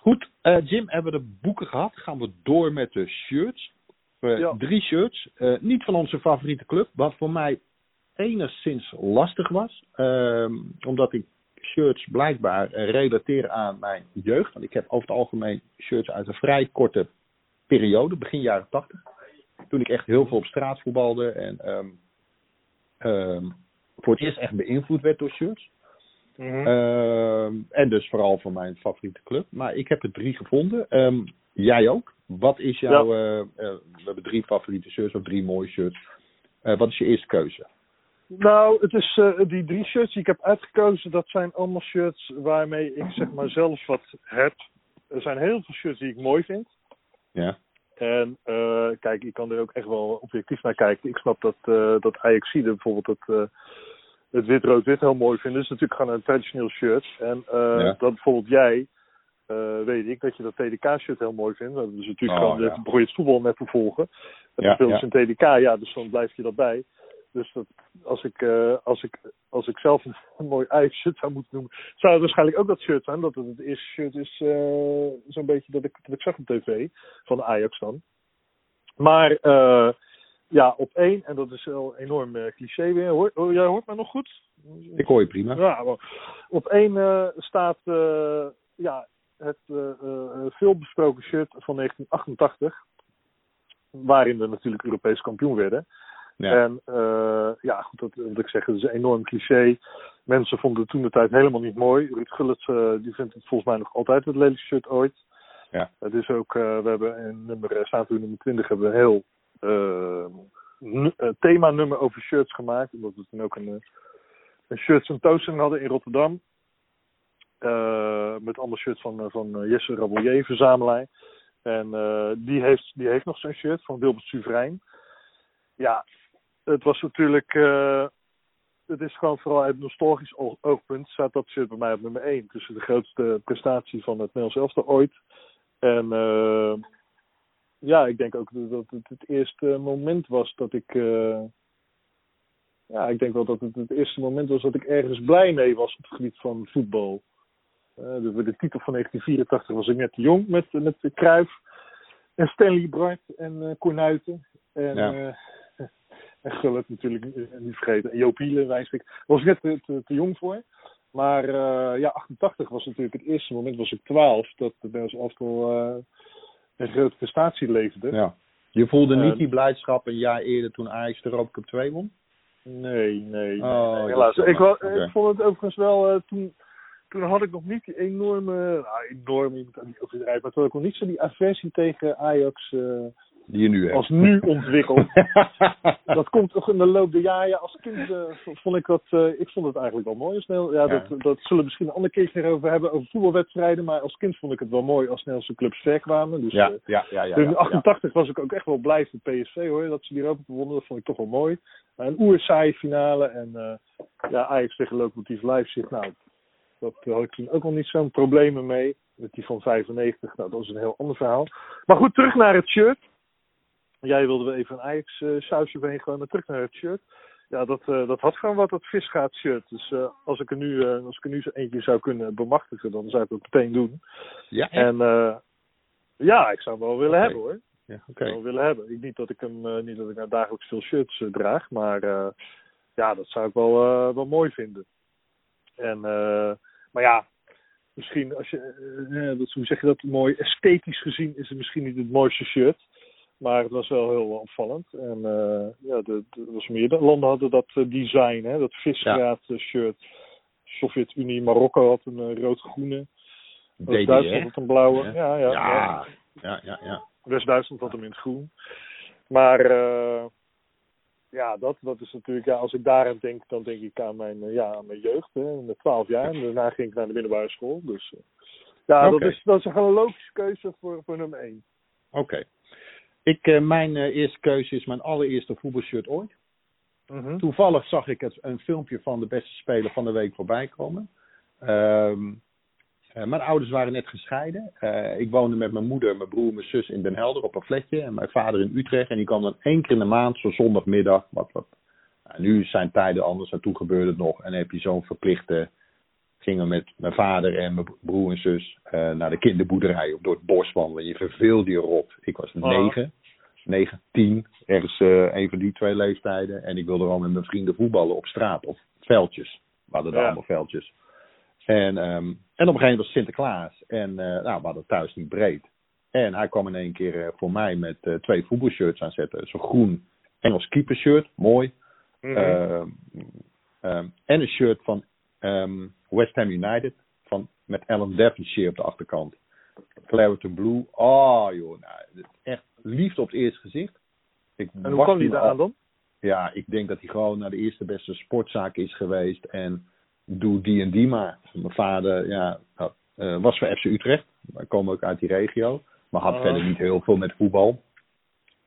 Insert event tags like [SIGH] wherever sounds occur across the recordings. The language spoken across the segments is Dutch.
Goed, eh, Jim, hebben we de boeken gehad. Gaan we door met de shirts. Eh, Ja. Drie shirts. Eh, niet van onze favoriete club, wat voor mij enigszins lastig was. Ehm, omdat ik shirts blijkbaar relateer aan mijn jeugd. Want ik heb over het algemeen shirts uit een vrij korte periode, begin jaren tachtig. Toen ik echt heel veel op straat voetbalde en ehm, ehm, voor het eerst echt beïnvloed werd door shirts. Mhm. Ehm, en dus vooral van mijn favoriete club. Maar ik heb er drie gevonden. Ehm, jij ook? Wat is jouw... eh, eh, we hebben drie favoriete shirts of drie mooie shirts. Eh, wat is je eerste keuze? Nou, het is die drie shirts die ik heb uitgekozen, dat zijn allemaal shirts waarmee ik zeg maar zelf wat heb. Er zijn heel veel shirts die ik mooi vind. Ja. En kijk, ik kan er ook echt wel objectief naar kijken. Ik snap dat, eh dat Ajaxide bijvoorbeeld het, eh, het wit-rood-wit heel mooi vinden. Dat is natuurlijk gewoon een traditioneel shirt. En eh, Ja. dat bijvoorbeeld jij, eh, weet ik, dat je dat TDK-shirt heel mooi vindt. Dat is natuurlijk Oh, gewoon, ja. je het voetbal net te volgen. En Ja, dan speelde ja. een TDK, ja, dus dan blijf je dat bij. Dus dat, als, ik, eh, als, ik, als ik zelf een, een [LAUGHS] mooi Ajax-shirt zou moeten noemen, zou het waarschijnlijk ook dat shirt zijn. Dat het het eerste shirt is, eh, zo'n beetje dat ik, dat ik zag op tv, van de Ajax dan. Maar eh, ja, op één, en dat is wel een enorm eh, cliché weer. Hoor, oh, jij hoort mij nog goed? Ik hoor je prima. Ja, op één eh, staat eh, ja, het veelbesproken shirt van 1988. Waarin we natuurlijk Europees kampioen werden. Ja. En eh, ja, goed, dat wil ik zeggen, dat is een enorm cliché. Mensen vonden het toen de tijd helemaal niet mooi. Ruud Gullit, die vindt het volgens mij nog altijd het lelijkste shirt ooit. Ja. Het is ook, we hebben in nummer, staat nummer 20 hebben we een heel eh, eh, thema-nummer over shirts gemaakt. Omdat we toen ook een, eh, een shirts toasting hadden in Rotterdam. Met allemaal shirts van, van Jesse Rabelier, verzamelaar. En die, heeft, die heeft nog zo'n shirt van Wilbert Suverein. Ja, het was natuurlijk. het is gewoon vooral uit nostalgisch oog- oogpunt. staat dat shirt bij mij op nummer 1. Tussen de grootste prestatie van het Nederlands elftal ooit. En eh, ja, ik denk ook dat het het eerste moment was dat ik. eh, ja, ik denk wel dat het het eerste moment was dat ik ergens blij mee was op het gebied van voetbal. Eh, de, de titel van 1984 was ik net te jong met, met Cruijff en Stanley Bart en eh Cornuiten. En, Ja. [LAUGHS] en Gullit natuurlijk niet vergeten. En Joop Hielen, Wijsbeek. Daar was ik net te, te, te jong voor. Maar ja, 88 was natuurlijk het eerste moment, was ik 12, dat de Nederlands elftal een grote prestatie leverde. ja. Je voelde niet Eh, die blijdschap een jaar eerder toen Ajax de Europa Cup 2 won? Nee, nee. Oh, nee, dat helaas. Ik, wel, jammer. ik vond het overigens wel, eh, toen, toen had ik nog niet die enorme, nou, enorme, je moet dat niet overdrijven, maar toen had ik nog niet zo die aversie tegen Ajax eh, Die je nu hebt. als nu ontwikkeld. [LAUGHS] dat komt toch in de loop der jaren. Ja, als kind eh, vond ik dat, eh, ik vond het eigenlijk wel mooi. Snel, ja, Ja. Dat, dat zullen we misschien een ander keertje erover hebben, over voetbalwedstrijden. Maar als kind vond ik het wel mooi als Nederlandse clubs ver kwamen. Dus, ja, eh, ja, ja, ja, in ja, ja. 88 was ik ook echt wel blij voor PSV hoor, dat ze die Europa wonnen. Dat vond ik toch wel mooi. Maar een oerzaaie finale en ja, Ajax tegen Lokomotief Leipzig. Nou, dat had ik toen ook nog niet zo'n problemen mee. Met die van 95, nou dat is een heel ander verhaal. Maar goed, terug naar het shirt. Jij wilde wel even een Ajax eh, sausje heen gooien, maar terug naar het shirt. Ja, dat, eh, dat had gewoon wat, dat visgaat shirt. Dus eh, als, ik er nu, als ik er nu zo eentje zou kunnen bemachtigen, dan zou ik dat meteen doen. Ja? En eh, ja, ik zou hem wel willen hebben hoor ja, oké. wel willen hebben. Ik, niet dat ik hem, niet dat ik nou dagelijks veel shirts draag, maar ja, dat zou ik wel, wel mooi vinden. En, maar ja, misschien als je, hoe zeg je dat, mooi esthetisch gezien is het misschien niet het mooiste shirt. Maar het was wel heel opvallend. En eh, ja, de, de, er was meerdere landen hadden dat eh, design, hè, dat visgraat eh, shirt. Sovjet-Unie, Marokko had een rood-groene. Duitsland had een blauwe. Ja. Ja, ja, ja. Ja, ja, ja, ja. West-Duitsland had hem in het groen. Maar ja, dat, dat is natuurlijk, ja, als ik daaraan denk, dan denk ik aan mijn, ja, aan mijn jeugd, hè, met 12 jaar. En daarna ging ik naar de middelbare school. Dus ja, dat, is, dat is een logische keuze voor, voor nummer 1. Oké. Ik, eh, mijn eh, eerste keuze is mijn allereerste voetbalshirt ooit. Toevallig zag ik het, een filmpje van de beste speler van de week voorbij komen. Ehm, eh, mijn ouders waren net gescheiden. Ik woonde met mijn moeder, mijn broer, mijn zus in Den Helder op een flatje. En mijn vader in Utrecht. En die kwam dan één keer in de maand, zo zondagmiddag. Wat, wat. Nou, nu zijn tijden anders en toen gebeurde het nog. En dan heb je zo'n verplichte gingen we met mijn vader en mijn broer en zus naar de kinderboerderij op door het bos wandelen. Je verveelde je rot. Ik was negen, negen, tien, ergens een van die twee leeftijden. En ik wilde al met mijn vrienden voetballen op straat of veldjes. We hadden daar Ja. allemaal veldjes. En, ehm, en op een gegeven moment was Sinterklaas. En eh, nou, we hadden thuis niet breed. En hij kwam in één keer eh, voor mij met eh, twee voetbalshirts aanzetten. Zo'n groen Engels keepershirt, mooi. Mhm. Ehm, ehm, en een shirt van ehm, West Ham United. Van, met Alan Devonshire op de achterkant. Clareton Blue. Oh joh, nou, echt liefde op het eerste gezicht. Ik en hoe kwam hij toen daar aan dan? Ja, ik denk dat hij gewoon naar de eerste beste sportzaak is geweest. En doe die en die maar. Mijn vader ja, eh, was voor FC Utrecht. Wij komen ook uit die regio. Maar had Ah. verder niet heel veel met voetbal.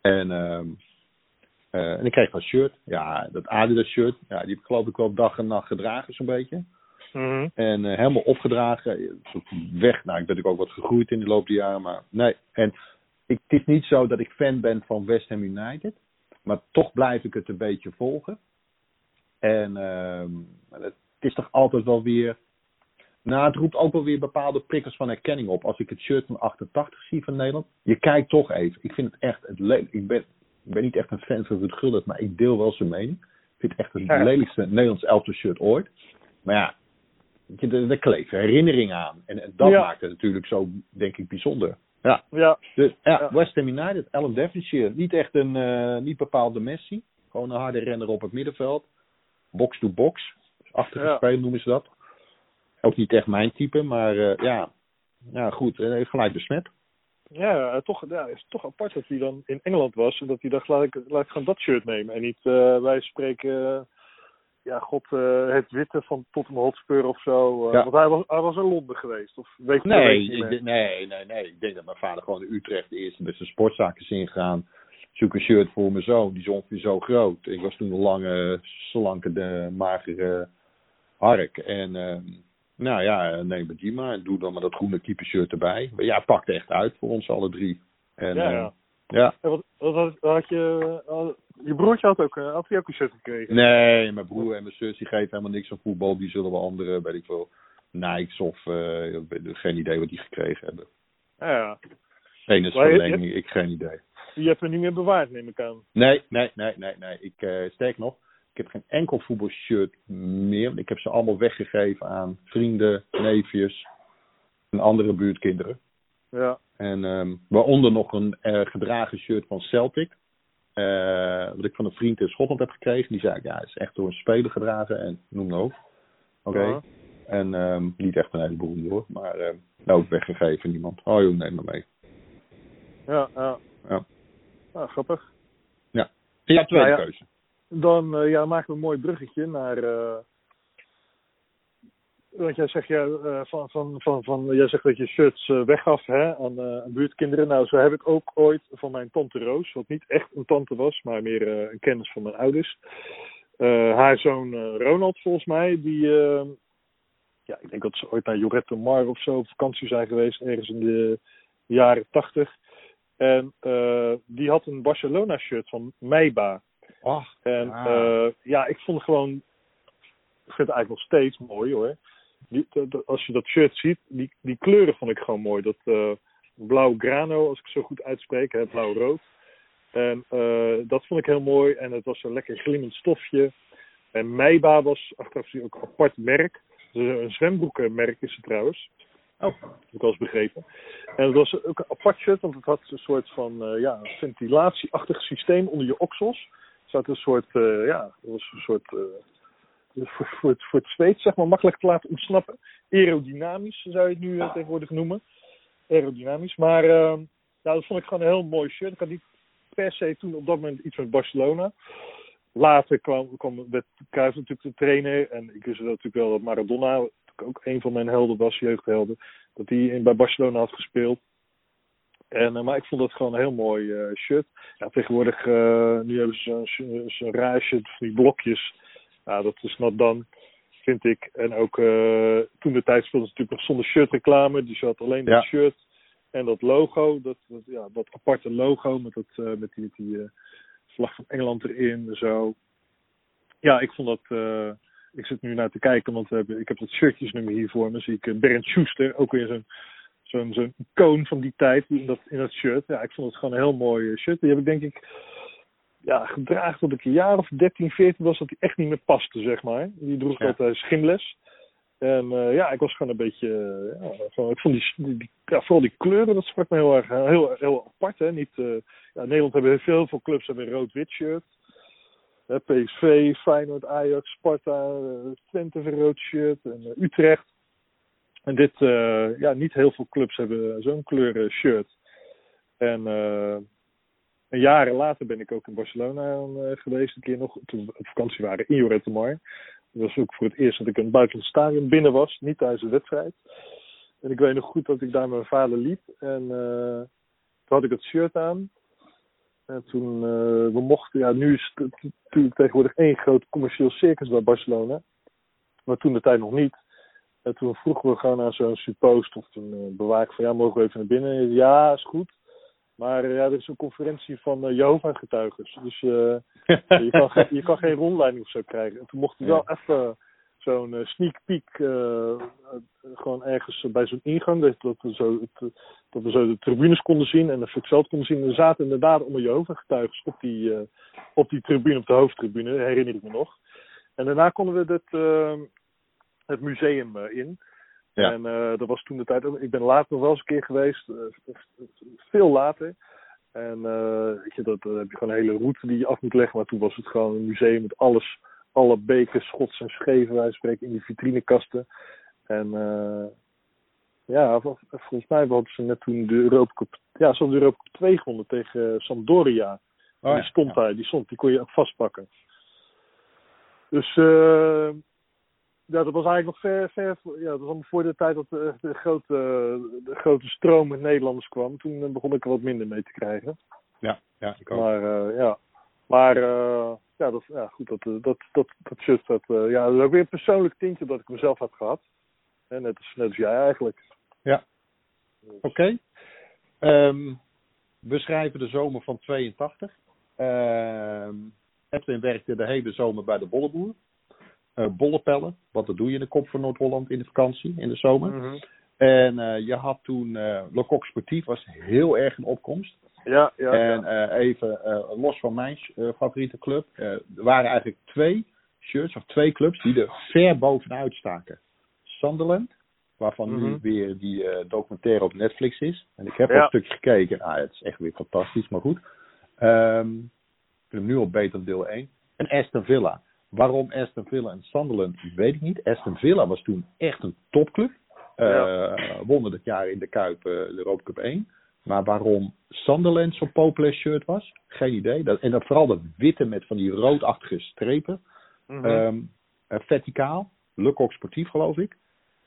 En, ehm, eh, en ik kreeg een shirt. Ja, dat Adidas shirt. Ja, die heb ik geloof ik wel dag en nacht gedragen zo'n beetje. Mhm. En eh, helemaal opgedragen. Weg. Nou, ik ben ook wat gegroeid in de loop der jaren. Maar nee. En ik, het is niet zo dat ik fan ben van West Ham United. Maar toch blijf ik het een beetje volgen. En ehm, het is toch altijd wel weer. Nou, het roept ook wel weer bepaalde prikkels van herkenning op. Als ik het shirt van 88 zie van Nederland. Je kijkt toch even. Ik vind het echt het le- ik ben, ik ben niet echt een fan van Ruud Gullit, maar ik deel wel zijn mening. Ik vind het echt het Ja. lelijkste Nederlands elftal shirt ooit. Maar ja, er, er kleeft herinnering aan. En, en dat Ja. maakt het natuurlijk zo, denk ik, bijzonder. Ja, Ja, dus, ja, Ja. West Ham United, Alan Devonshire. Niet echt een, eh, niet bepaalde Messi. Gewoon een harde renner op het middenveld. Box to box. Achtige Ja. noemen ze dat. Ook niet echt mijn type, maar eh, ja. Ja, goed. eh, gelijk besmet. ja, toch, ja, is toch apart dat hij dan in Engeland was en dat hij dacht, laat ik, laat ik gewoon dat shirt nemen. En niet, wij spreken, ja, god, eh, het witte van Tottenham Hotspur of zo. eh, Ja. Want hij was, hij was in Londen geweest. Of weet je Nee, je denk- nee, nee, nee. Ik denk dat mijn vader gewoon in Utrecht de eerste beste sportzaak is ingegaan. Zoek een shirt voor mijn zoon. Die is ongeveer zo groot. Ik was toen een lange, slanke, de, magere hark. En ehm, nou ja, neem het die maar. En doe dan maar dat groene keepershirt erbij. Maar ja, het pakte echt uit voor ons alle drie. En, Ja, eh, ja. ja. En wat, wat had, had je, je broertje had ook, eh, had hij ook een shirt gekregen? Nee, mijn broer en mijn zus die geven helemaal niks aan voetbal. Die zullen wel andere, weet ik wel, Nikes of ik weet- geen idee wat die gekregen hebben. Ja, ja. Eén is Maar je- verlenging, ik geen idee. Die heb je niet meer bewaard, neem ik aan. Nee, nee, nee, nee, nee. Ik, eh sterk nog, ik heb geen enkel voetbalshirt meer. Ik heb ze allemaal weggegeven aan vrienden, neefjes en andere buurtkinderen. Ja. En ehm, waaronder nog een gedragen shirt van Celtic. Eh, wat ik van een vriend in Schotland heb gekregen. Die zei, ja, het is echt door een speler gedragen. En noem maar op. Oké. En ehm, niet echt een hele beroemde hoor. Maar ehm nou ook weggegeven aan iemand. Oh joh, neem maar mee. Ja, ja. Ja. Ah, grappig. Ja. Ja, tweede Nou ja. keuze. Dan eh, ja, maken we een mooi bruggetje naar. Want jij zegt, ja, eh, van, van, van, van, jij zegt dat je shirts eh, weggaf hè, aan, eh, aan buurtkinderen. Nou, zo heb ik ook ooit van mijn tante Roos, wat niet echt een tante was, maar meer een kennis van mijn ouders. Haar zoon Ronald, volgens mij, die. eh, ja, ik denk dat ze ooit naar Jorette Mar of zo op vakantie zijn geweest, ergens in de jaren tachtig. En eh, die had een Barcelona-shirt van Meiba. Ach, En Ah. ja. ja, ik vond het gewoon. Ik vind het eigenlijk nog steeds mooi hoor. Die, als je dat shirt ziet, die, die kleuren vond ik gewoon mooi. Dat eh, blauw grano, als ik het zo goed uitspreek, hè, blauw-rood. En eh, dat vond ik heel mooi. En het was een lekker glimmend stofje. En Meiba was achteraf ook een apart merk. Dus een zwembroekenmerk is het trouwens. Oh. Heb ik wel eens begrepen. En het was ook een apart shirt, want het had een soort van eh, ja, ventilatieachtig systeem onder je oksels. Er zat een soort, ja, het was een soort, voor, voor, het, voor het zweet, zeg maar, makkelijk te laten ontsnappen. Aerodynamisch zou je het nu eh, tegenwoordig noemen. Aerodynamisch. Maar nou, dat vond ik gewoon een heel mooi shirt. Ik had niet per se toen op dat moment iets met Barcelona. Later kwam, kwam werd Cruijff natuurlijk de trainer. En ik wist natuurlijk wel dat Maradona, ook een van mijn helden was, jeugdhelden, dat hij in- bij Barcelona had gespeeld. En, eh, maar ik vond dat gewoon een heel mooi eh, shirt. Ja, tegenwoordig, nu hebben ze zo'n raar shirt van die blokjes. Ja, dat is not dan, vind ik. En ook eh, toen de tijd speelde ze natuurlijk nog zonder shirtreclame. Dus je had alleen dat Ja. shirt en dat logo. Dat, dat, ja, dat aparte logo met, dat, eh, met die, met die eh, vlag van Engeland erin. Zo. Ja, ik vond dat, eh, ik zit nu naar te kijken, want we hebben, ik heb dat shirtjesnummer hier voor me. Zie ik Bernd Schuster, ook weer zo'n zo'n zo'n icoon van die tijd in dat, in dat shirt. Ja, ik vond het gewoon een heel mooi shirt. Die heb ik denk ik ja, gedragen tot ik een jaar of 13, 14 was, dat die echt niet meer paste, zeg maar. Die droeg Ja. altijd schimles. En eh, ja, ik was gewoon een beetje, eh, ja, gewoon, ik vond die, die, ja, vooral die kleuren, dat sprak me heel erg, eh, heel, heel apart, hè. Niet, eh, ja, in Nederland hebben veel, veel clubs hebben een rood-wit shirt. PSV, Feyenoord, Ajax, Sparta, eh, Twente heeft een rood shirt en eh, Utrecht. En dit, eh, ja, niet heel veel clubs hebben zo'n kleur eh, shirt. En, eh, en jaren later ben ik ook in Barcelona eh, geweest, een keer nog, toen we op vakantie waren in Lloret de Mar. Dat was ook voor het eerst dat ik een buitenland stadion binnen was, niet tijdens een wedstrijd. En ik weet nog goed dat ik daar met mijn vader liep. En eh, toen had ik het shirt aan. En toen, eh, we mochten, ja, nu is het natuurlijk tegenwoordig één groot commercieel circus bij Barcelona. Maar toen de tijd nog niet. En toen vroegen we gewoon aan zo'n suppost of een uh, bewaker van ja, mogen we even naar binnen? Ja, is goed. Maar eh, ja, er is een conferentie van uh, Jehovah-getuigers. Dus eh, [LAUGHS] je, kan, ge- je kan geen rondleiding of zo krijgen. En toen mochten we wel even zo'n sneak peek gewoon ergens bij zo'n ingang. Dat, dat, we zo, het, dat we zo de tribunes konden zien en het veld konden zien. En er zaten inderdaad allemaal Jehovah-getuigers op die, op die tribune, op de hoofdtribune, herinner ik me nog. En daarna konden we het, eh, het museum in. Ja. En eh, dat was toen de tijd. ook- Ik ben later nog wel eens een keer geweest, eh, veel later. En eh, weet je, dat, dan heb je gewoon een hele route die je af moet leggen. Maar toen was het gewoon een museum met alles, alle bekers, schots en scheven, wij spreken, in die vitrinekasten. En ja, vol- volgens mij hadden ze net toen de Europa Cup, ja, ze de Europa Cup 2 gewonnen tegen Sampdoria. Oh, die stond daar, die stond, die kon je ook vastpakken. Dus eh, ja, dat was eigenlijk nog ver, ver voor- ja, dat was allemaal voor de tijd dat de, de grote, de grote stroom met Nederlanders kwam. Toen eh, begon ik er wat minder mee te krijgen. Ja, ja, ik ook. Maar eh, ja, maar eh, ja, dat, ja, goed, dat, eh, dat, dat, dat shirt, dat, eh, ja, dat is ook weer een persoonlijk tintje dat ik mezelf had gehad. Hè, net, als, net als jij eigenlijk. Ja. Oké. Ehm, we schrijven de zomer van 82. Ehm Edwin werkte de hele zomer bij de bolleboer. Eh bollepellen, want dat doe je in de kop van Noord-Holland in de vakantie, in de zomer. Mhm. En eh, je had toen, eh Le Coq Sportief was heel erg in opkomst. Ja, ja, en ja. eh, even eh, los van mijn eh, favoriete club. eh, er waren eigenlijk twee shirts of twee clubs die er ver bovenuit staken. Sunderland, waarvan nu Mhm. weer die eh, documentaire op Netflix is. En ik heb Ja. al een stukje gekeken. Ah, het is echt weer fantastisch, maar goed. Ehm, ik vind hem nu al beter dan deel 1. En Aston Villa. Waarom Aston Villa en Sunderland, weet ik niet. Aston Villa was toen echt een topclub. Ja. Wonnen dat jaar in de Kuip eh, de Europa Cup 1. Maar waarom Sunderland zo'n populair shirt was, geen idee. Dat, en dat vooral dat witte met van die roodachtige strepen. Mhm. Ehm, eh, verticaal. Le Coq Sportief geloof ik.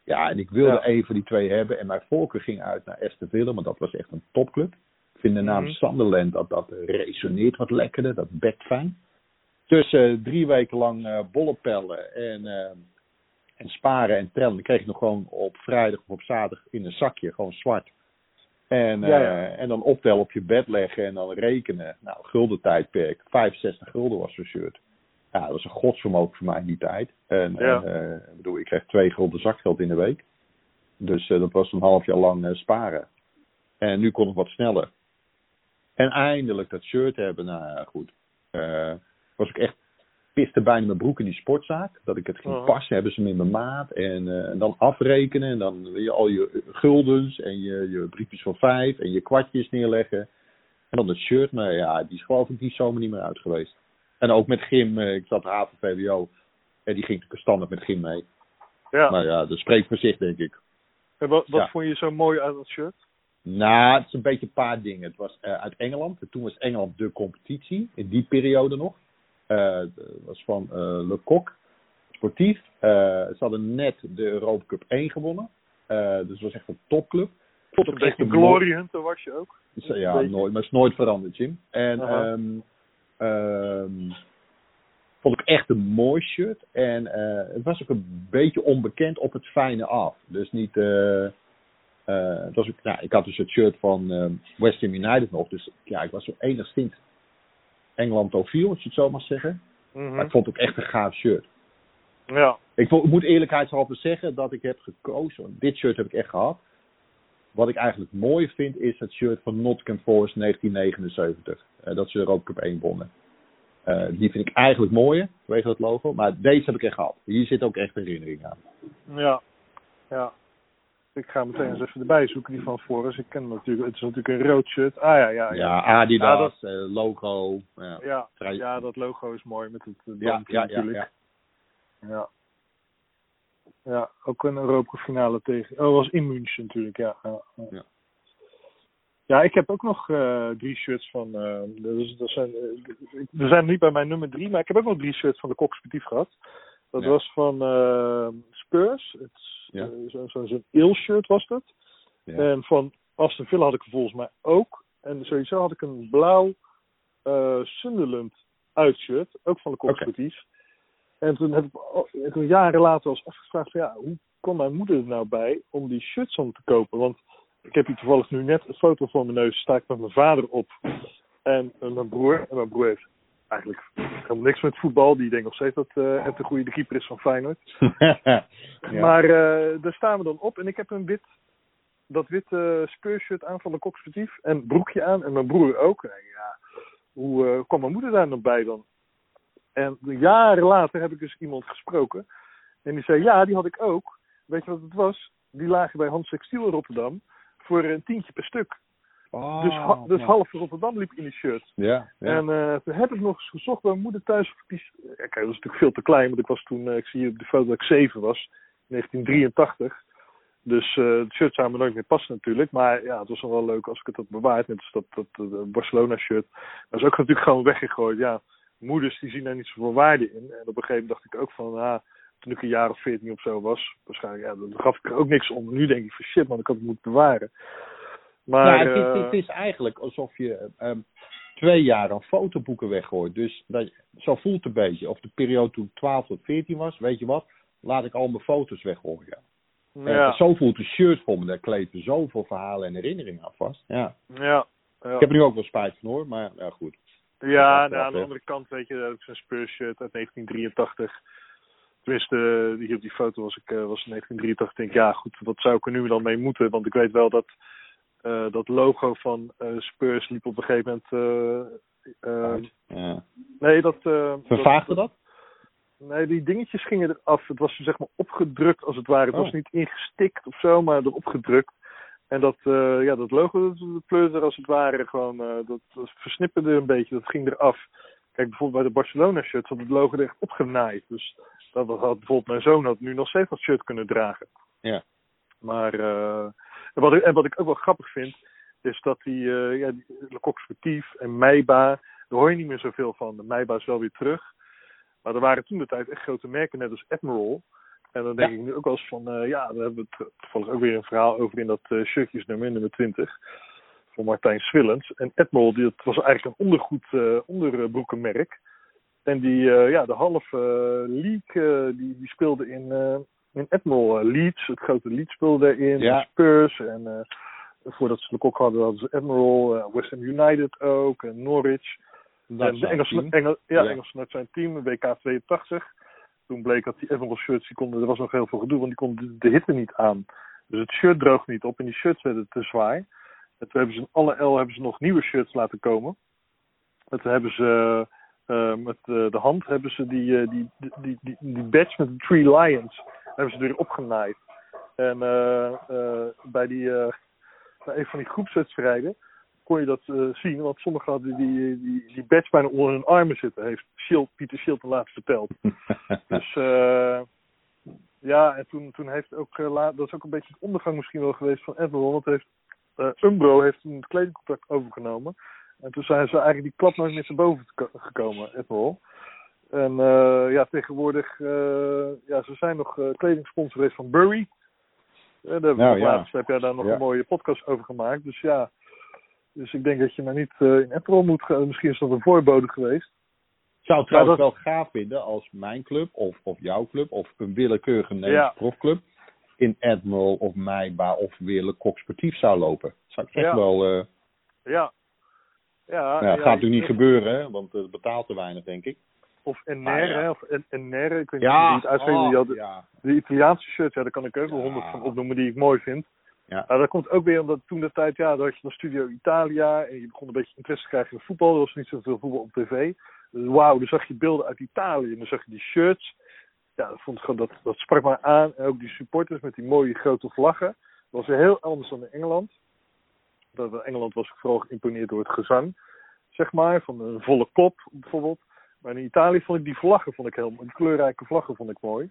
Ja, en ik wilde Ja. een van die twee hebben. En mijn voorkeur ging uit naar Aston Villa, maar dat was echt een topclub. Ik vind de naam Mhm. Sunderland, dat, dat resoneert wat lekkerder. Dat bekt fijn. Eh, drie weken lang eh bollepellen en, eh, en sparen en tellen. Dan kreeg ik nog gewoon op vrijdag of op zaterdag in een zakje, gewoon zwart. En, eh, Ja, ja. en dan optellen op je bed leggen en dan rekenen. Nou, gulden tijdperk. 65 gulden was zo'n shirt. Ja, dat was een godsvermogen voor mij in die tijd. En, Ja. en, bedoel, ik kreeg twee gulden zakgeld in de week. Dus dat was een half jaar lang sparen. En nu kon het wat sneller. En eindelijk dat shirt hebben. Nou ja, goed. Eh, was ik echt piste bijna mijn broek in die sportzaak. Dat ik het ging Mhm. passen, hebben ze in mijn maat. En, eh, en dan afrekenen. En dan wil je al je guldens en je, je briefjes van vijf en je kwartjes neerleggen. En dan het shirt. Maar ja, die is geloof ik die zomer niet meer uit geweest. En ook met gym. eh, ik zat HAVO VWO. En die ging standaard met gym mee. ja. Maar ja, dat spreekt voor zich denk ik. En wat, wat ja. vond je zo mooi aan dat shirt? Nou, het is een beetje een paar dingen. Het was eh, uit Engeland. Toen was Engeland de competitie. In die periode nog. Eh, Het was van eh Le Coq. Sportief. Eh, ze hadden net de Europa Cup 1 gewonnen. Eh, dus het was echt een topclub. Vond Een beetje Glory Hunter was je ook. Ja, nooit. Maar is nooit veranderd, Jim. En ehm, ehm, vond ik echt een mooi shirt. En eh, het was ook een beetje onbekend op het fijne af. Dus niet... eh, eh, het was ook, nou, ik had dus het shirt van ehm, West Ham United nog. Dus ja, ik was zo enigszins Engelandofiel, als je het zo mag zeggen. Mhm. Maar ik vond het ook echt een gaaf shirt. Ja. Ik, ik moet eerlijkheidshalve zeggen dat ik heb gekozen. Dit shirt heb ik echt gehad. Wat ik eigenlijk mooi vind is het shirt van Nottingham Forest 1979. eh, dat ze Europa Cup 1 wonnen. Eh, die vind ik eigenlijk mooier, vanwege dat logo. Maar deze heb ik echt gehad. Hier zit ook echt herinnering aan. Ja. Ja. Ik ga meteen eens even erbij zoeken, die van Forrest. Ik ken hem natuurlijk. Het is natuurlijk een rood shirt. Ah ja, ja. Ja, Ja, Adidas, eh, logo. Ja. ja, ja dat logo is mooi met het eh, Ja, dampje ja, ja, natuurlijk. ja. Ja. Ja, ook een Europa finale tegen. Oh, was in München natuurlijk, ja. Ja, ja. Ja. Ja, ik heb ook nog eh, drie shirts van. dus, dat zijn, eh, we zijn niet bij mijn nummer drie, maar ik heb ook nog drie shirts van de Kokspetief gehad. Dat Ja. was van eh, Spurs. Ja. eh, Zo'n zo, zo'n eel shirt was dat. Ja. En van Aston Villa had ik volgens mij ook. En sowieso had ik een blauw eh, Sunderland uitshirt, ook van de Kokspetief. En toen heb ik en toen jaren later was afgevraagd van ja, hoe kwam mijn moeder er nou bij om die shirts om te kopen? Want ik heb hier toevallig nu net een foto voor mijn neus, sta ik met mijn vader op en eh, mijn broer. En mijn broer heeft eigenlijk helemaal niks met voetbal. Die denkt nog steeds dat eh het de goede de keeper is van Feyenoord. [LAUGHS] Ja. Maar eh, daar staan we dan op en ik heb een wit, dat witte speurshirt aan van de koksportief en broekje aan en mijn broer ook. En ja, hoe eh, kwam mijn moeder daar nog bij dan? En jaren later heb ik dus iemand gesproken en die zei ja, die had ik ook. Weet je wat het was? Die lagen bij Hans Textiel in Rotterdam voor een tientje per stuk. Oh, dus ha- dus ja. half Rotterdam liep in die shirt. Ja, ja. En eh, toen heb ik nog eens gezocht bij mijn moeder thuis. Die, ja, kijk, dat was natuurlijk veel te klein, want ik was toen, eh, ik zie op de foto dat ik zeven was, 1983. Dus eh het shirt zou me nooit meer passen natuurlijk. Maar ja, het was nog wel leuk als ik het had bewaard. Net als dat, dat, dat Barcelona shirt. Dat is ook natuurlijk gewoon weggegooid. Ja, moeders die zien daar niet zoveel waarde in. En op een gegeven moment dacht ik ook van, ah, toen ik een jaar of veertien of zo was, waarschijnlijk, ja, dan gaf ik er ook niks om. Nu denk ik van shit man, ik had het moeten bewaren. Maar, ja, het, is, eh, het is eigenlijk alsof je ehm, twee jaar aan fotoboeken weggooit. Dus dat, zo voelt het een beetje. Of de periode toen ik 12 tot 14 was, weet je wat? Laat ik al mijn foto's weggooien. En ja, zo voelt de shirt voor me. Daar kleven zoveel verhalen en herinneringen aan vast. Ja. ja, ja. Ik heb er nu ook wel spijt van hoor, maar ja, goed. Ja, nou, aan de andere kant, weet je, dat is een Spurs shirt uit 1983. Tenminste, eh, hier op die foto was ik eh, was 1983. Ik denk, ja, goed, wat zou ik er nu dan mee moeten? Want ik weet wel dat eh, dat logo van eh, Spurs liep op een gegeven moment. eh, Ja. nee, dat. eh, Vervaagde dat? Nee, die dingetjes gingen eraf. Het was zeg maar opgedrukt als het ware. Het Oh. was niet ingestikt of zo, maar erop gedrukt. En dat, eh, ja, dat logo, dat, pleurde er als het ware gewoon, eh, dat, dat versnipperde een beetje, dat ging eraf. Kijk, bijvoorbeeld bij de Barcelona shirt had het logo er echt opgenaaid. Dus dat had bijvoorbeeld mijn zoon had nu nog steeds dat shirt kunnen dragen. Ja. Maar, eh, en, wat ik, en wat ik ook wel grappig vind, is dat die, eh ja, die Le Coq Sportief en Meiba, daar hoor je niet meer zoveel van. De Meiba is wel weer terug. Maar er waren toen de tijd echt grote merken, net als Admiral. En dan denk Ja. ik nu ook wel eens van, eh, ja, daar hebben we het toevallig ook weer een verhaal over in dat shirtjesnummer, nummer 20, van Martijn Swillens. En Admiral, die, dat was eigenlijk een ondergoed, eh, onderbroekenmerk. En die, ja, de halve league, die, die speelde in, in Admiral. Eh, Leeds, het grote Leeds speelde daarin. Ja. Spurs. En eh, voordat ze de kok hadden, hadden ze Admiral. eh, West Ham United ook. En Norwich. Dat En de een Engelse, team. Engel, ja, Ja. Engelse nationale team, WK 82. Toen bleek dat die Admiral shirts, die konden, er was nog heel veel gedoe, want die konden de, de hitte niet aan. Dus het shirt droogde niet op en die shirts werden te zwaar. En toen hebben ze in alle L hebben ze nog nieuwe shirts laten komen. En toen hebben ze met de hand hebben ze die, die, die, die, die, die badge met de Three Lions hebben ze weer opgenaaid. En eh, eh, bij, die, eh, bij een van die groepswedstrijden kon je dat eh, zien. Want sommigen hadden die, die, die badge bijna onder hun armen zitten. Heeft Schild, Pieter Schilten laatst verteld. [LAUGHS] Dus eh, ja, en toen, toen heeft ook, la- dat is ook een beetje het ondergang misschien wel geweest van Admiral. Want heeft, eh, Umbro heeft toen het kledingcontract overgenomen. En toen zijn ze eigenlijk die klap nooit meer te boven gekomen, Admiral. En eh, ja, tegenwoordig, eh, ja, ze zijn nog eh kledingsponsor geweest van Burry. Eh, daar Nou, ja. laatst, heb jij daar nog Ja. een mooie podcast over gemaakt. Dus ja, dus ik denk dat je maar niet in Admiral moet gaan. Misschien is dat een voorbode geweest. zou het trouwens dat- wel gaaf vinden als mijn club of, of jouw club of een willekeurige Nederlandse Ja. profclub in Admiral of Meiba of weer Le Coq Sportief zou lopen. Zou ik echt wel... eh Ja. Ja, gaat natuurlijk niet ik- gebeuren, hè, want het betaalt te weinig, denk ik. Of Enner, Ah, ja. of En- Enner, ik weet niet Ja, hoe je het uitspreekt. oh, die had- ja. De Italiaanse shirts, ja, daar kan ik ook wel honderd van opnoemen die ik mooi vind. Ja. Maar dat komt ook weer omdat toen de tijd, ja, dan had je dan Studio Italia en je begon een beetje interesse te krijgen in voetbal. Er was niet zoveel voetbal op tv. Dus wauw, dan zag je beelden uit Italië en dan zag je die shirts. Ja, dat, vond ik gewoon, dat, dat sprak me aan. En ook die supporters met die mooie grote vlaggen. Dat was weer heel anders dan in Engeland. Dat, in Engeland was ik vooral geïmponeerd door het gezang, zeg maar, van een volle kop bijvoorbeeld. Maar in Italië vond ik die vlaggen vond ik heel mooi. Die kleurrijke vlaggen vond ik mooi.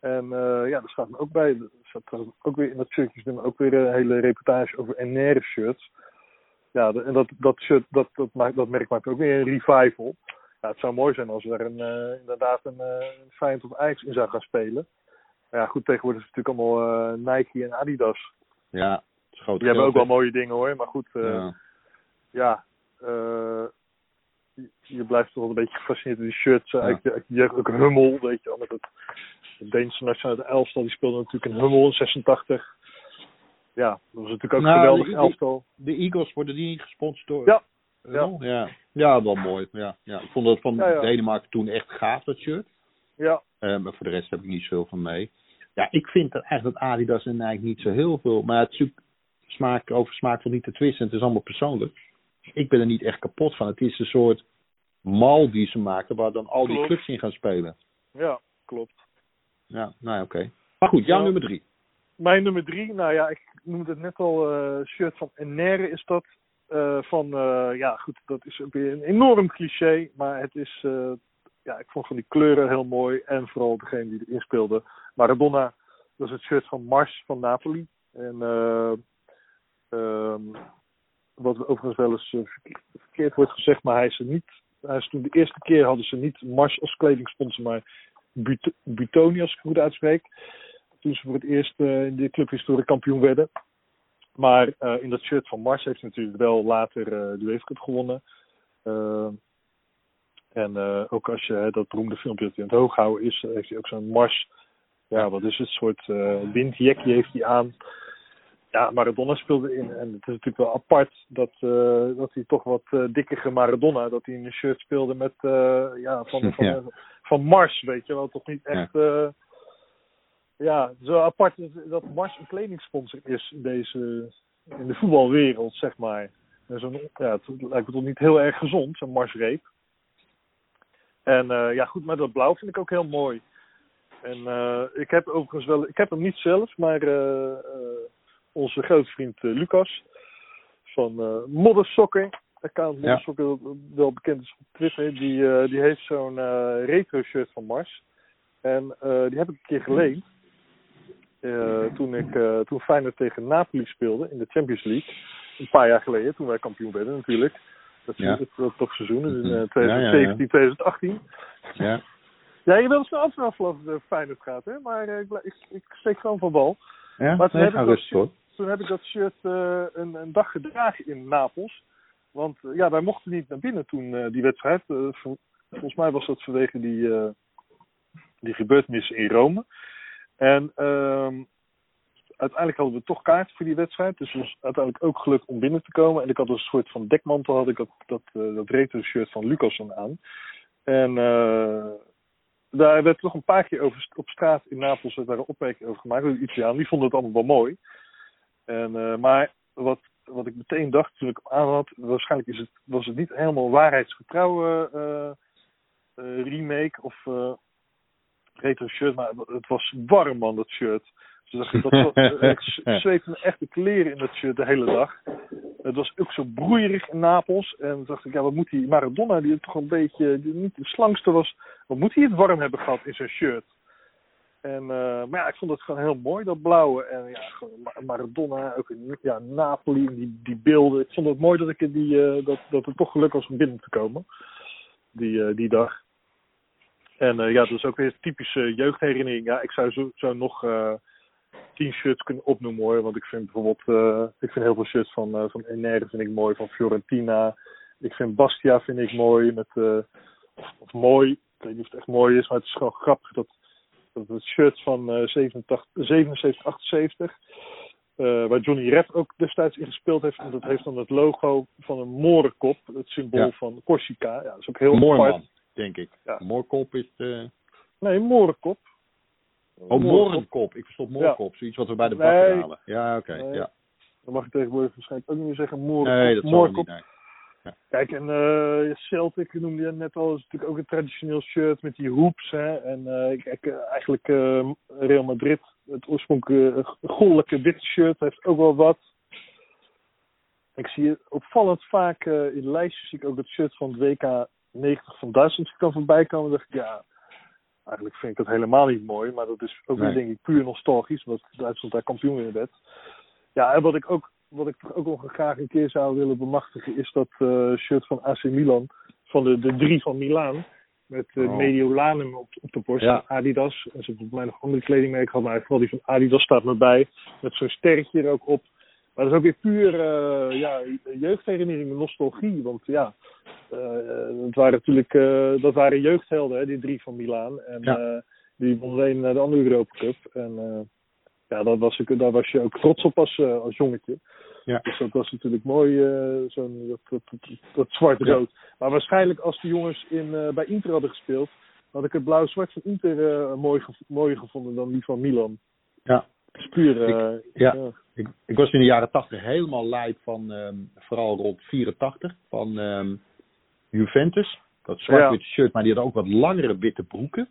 En eh, ja, daar staat me ook bij. Er staat ook weer in dat shirtjesnummer ook weer een hele reportage over Enere shirts. Ja, de- en dat, dat shirt, dat, dat, maakt, dat merk maakt ook weer een revival. Ja, het zou mooi zijn als er een, eh, inderdaad een, een Feyenoord of Ajax in zou gaan spelen. Maar ja, goed, tegenwoordig is het natuurlijk allemaal Nike en Adidas. Ja, Die hebben ook wel mooie dingen hoor, maar goed, Ja. ja, eh, je, blijft toch wel een beetje gefascineerd door die shirts. eh, Ja. je- jeugd. ook een Hummel, weet je wel. Met het, het Deense nationale elftal, die speelde natuurlijk een Hummel in 86. Ja, dat was natuurlijk ook een Nou, geweldig die- elftal. De Eagles worden die niet gesponsord door? Ja. Ja. ja. Ja, wel mooi. Ja, ja. Ik vond dat van Ja. Denemarken toen echt gaaf, dat shirt. Ja, Eh, maar voor de rest heb ik niet zoveel van mee. Ja, ik vind dat eigenlijk dat Adidas en Nike niet zo heel veel. Maar het zoekt smaak over smaak van niet te twisten. Het is allemaal persoonlijk. Ik ben er niet echt kapot van. Het is een soort mal die ze maken waar dan al die clubs in gaan spelen. ja, klopt. Ja, nou ja, oké. Maar goed, jouw Ja. nummer drie. Mijn nummer drie, nou ja, ik noemde het net al, eh, shirt van Enere is dat. Eh, van, eh, ja goed, dat is weer een enorm cliché, maar het is, ja, ik vond van die kleuren heel mooi. En vooral degene die erin speelde, Maradona, dat is het shirt van Mars van Napoli. En ehm, wat overigens wel eens verkeerd, verkeerd wordt gezegd, maar hij is er niet, hij is toen de eerste keer hadden ze niet Mars als kledingsponsor, maar But- Butoni als ik het goed uitspreek toen ze voor het eerst eh, in de clubhistorie kampioen werden. Maar eh, in dat shirt van Mars heeft hij natuurlijk wel later eh de UEFA Cup gewonnen. En ook als je dat beroemde filmpje dat hij aan het hoog houden is, heeft hij ook zo'n Mars. Ja, wat is het? soort windjekje heeft hij aan. Ja, Maradona speelde in. En het is natuurlijk wel apart dat, eh, dat hij toch wat eh dikkere Maradona, dat hij in een shirt speelde met, eh, ja, van, [LAUGHS] van, Ja. van Mars, weet je wel. Toch niet echt, eh, ja, zo apart is dat Mars een kledingsponsor is in deze, in de voetbalwereld, zeg maar. En zo'n, ja, het lijkt me toch niet heel erg gezond, zo'n Marsreep. En ja, goed, maar dat blauw vind ik ook heel mooi. En ik heb overigens wel, ik heb hem niet zelf, maar onze grote vriend eh, Lucas van eh Moddersokker, account Ja. Moddersokker, dat wel bekend is op Twitter, die, eh, die heeft zo'n eh, retro shirt van Mars. En eh, die heb ik een keer geleend. eh, toen, ik, eh, toen Feyenoord tegen Napoli speelde in de Champions League. Een paar jaar geleden, toen wij kampioen werden natuurlijk. Dat, Ja. dat, dat, dat seizoen, dus in Mhm. eh, Ja, ja, ja. 2017, 2018. Ja. Ja, je wil snel af of het uh, Feyenoord gaat, hè? Maar eh, ik, ik, ik steek gewoon van bal. Ja, Maar nee, ga rustig hoor. Toen heb ik dat shirt eh, een, een dag gedragen in Napels. Want eh, ja, wij mochten niet naar binnen toen eh, die wedstrijd. Vol- volgens mij was dat vanwege die, die gebeurtenissen in Rome. En ehm, uiteindelijk hadden we toch kaart voor die wedstrijd. Dus het was uiteindelijk ook gelukt om binnen te komen. En ik had een soort van dekmantel, had ik dat, dat, dat retro shirt van Lucas dan aan. En daar werd toch een paar keer over, op straat in Napels daar een opmerking over gemaakt de Italiaan. Die vonden het allemaal wel mooi. En, eh, maar wat, wat ik meteen dacht toen ik hem aan had, waarschijnlijk is het, was het niet helemaal waarheidsgetrouw eh, eh, remake of retro shirt, maar het was warm man, dat shirt. Dus dacht ik, dat ik [LAUGHS] zweette me echt de kleren in dat shirt de hele dag. Het was ook zo broeierig in Napels. En toen dacht ik, ja, wat moet die Maradona, die toch een beetje, die niet de slangste was, wat moet hij het warm hebben gehad in zijn shirt? En, eh, maar ja, ik vond het gewoon heel mooi, dat blauwe. En ja, Maradona, ook in ja, Napoli, die, die beelden. Ik vond het mooi dat, ik er die, eh, dat, dat het toch geluk was om binnen te komen, die, eh, die dag. En ja, dat is ook weer typische jeugdherinnering. Ja, ik zou zo, zo nog tien shirts kunnen opnoemen hoor. Want ik vind bijvoorbeeld, ik vind heel veel shirts van, van Enere vind ik mooi, van Fiorentina. Ik vind Bastia vind ik mooi, met, of mooi. Ik weet niet of het echt mooi is, maar het is gewoon grappig dat, dat het shirt van eh 87, 77, 78, eh, waar Johnny Red ook destijds in gespeeld heeft. En dat heeft dan het logo van een morenkop, het symbool Ja. van Corsica. Ja, dat is ook heel Mooi apart. man. denk ik. Ja. Moorkop is de... Nee, Morenkop. Oh, Morenkop. Ik verstond Moorkop. Zoiets wat we bij de bakker Nee. halen. Ja, oké. Nee. Ja. Dan mag je tegenwoordig waarschijnlijk ook niet meer zeggen Morenkop. Nee, dat zal Moorkop. niet. Nee. Kijk, en eh Celtic noemde je net al, is natuurlijk ook een traditioneel shirt met die hoops. Hè? En eh, kijk, eh, eigenlijk Real Madrid, het oorspronkelijke uh, goddelijke witte shirt, heeft ook wel wat. Ik zie het opvallend vaak in lijstjes zie ik ook het shirt van het WK 90 van Duitsland dan voorbij komen. Dan dacht ik, ja, eigenlijk vind ik dat helemaal niet mooi. Maar dat is ook Nee. weer denk ik puur nostalgisch, omdat Duitsland daar kampioen in werd. Ja, en wat ik ook, wat ik toch ook nog graag een keer zou willen bemachtigen, is dat eh, shirt van AC Milan. Van de, de drie van Milaan. Met eh, Oh. Mediolanum op, op de borst. Ja. Adidas. En ze hebben op mij nog andere kledingmerken gehad. Maar vooral die van Adidas staat me bij. Met zo'n sterretje er ook op. Maar dat is ook weer puur eh ja, jeugdherinnering, nostalgie. Want ja, dat waren natuurlijk dat waren jeugdhelden, hè, die drie van Milaan. En Ja. die won alleen naar de andere Europa Cup. En ja, daar was, ik, daar was je ook trots op als, eh, als jongetje. Ja. Dus dat was natuurlijk mooi, eh, zo'n dat, dat, dat, dat zwart-rood. Maar waarschijnlijk als de jongens in, eh, bij Inter hadden gespeeld, had ik het blauw-zwart van Inter mooi gev- mooier gevonden dan die van Milan. Ja. Is puur, eh, ja. ja. Ik, ik was in de jaren 80 helemaal lijp van, ehm, vooral rond 84, van ehm, Juventus. Dat zwart-witte shirt, maar die had ook wat langere witte broeken.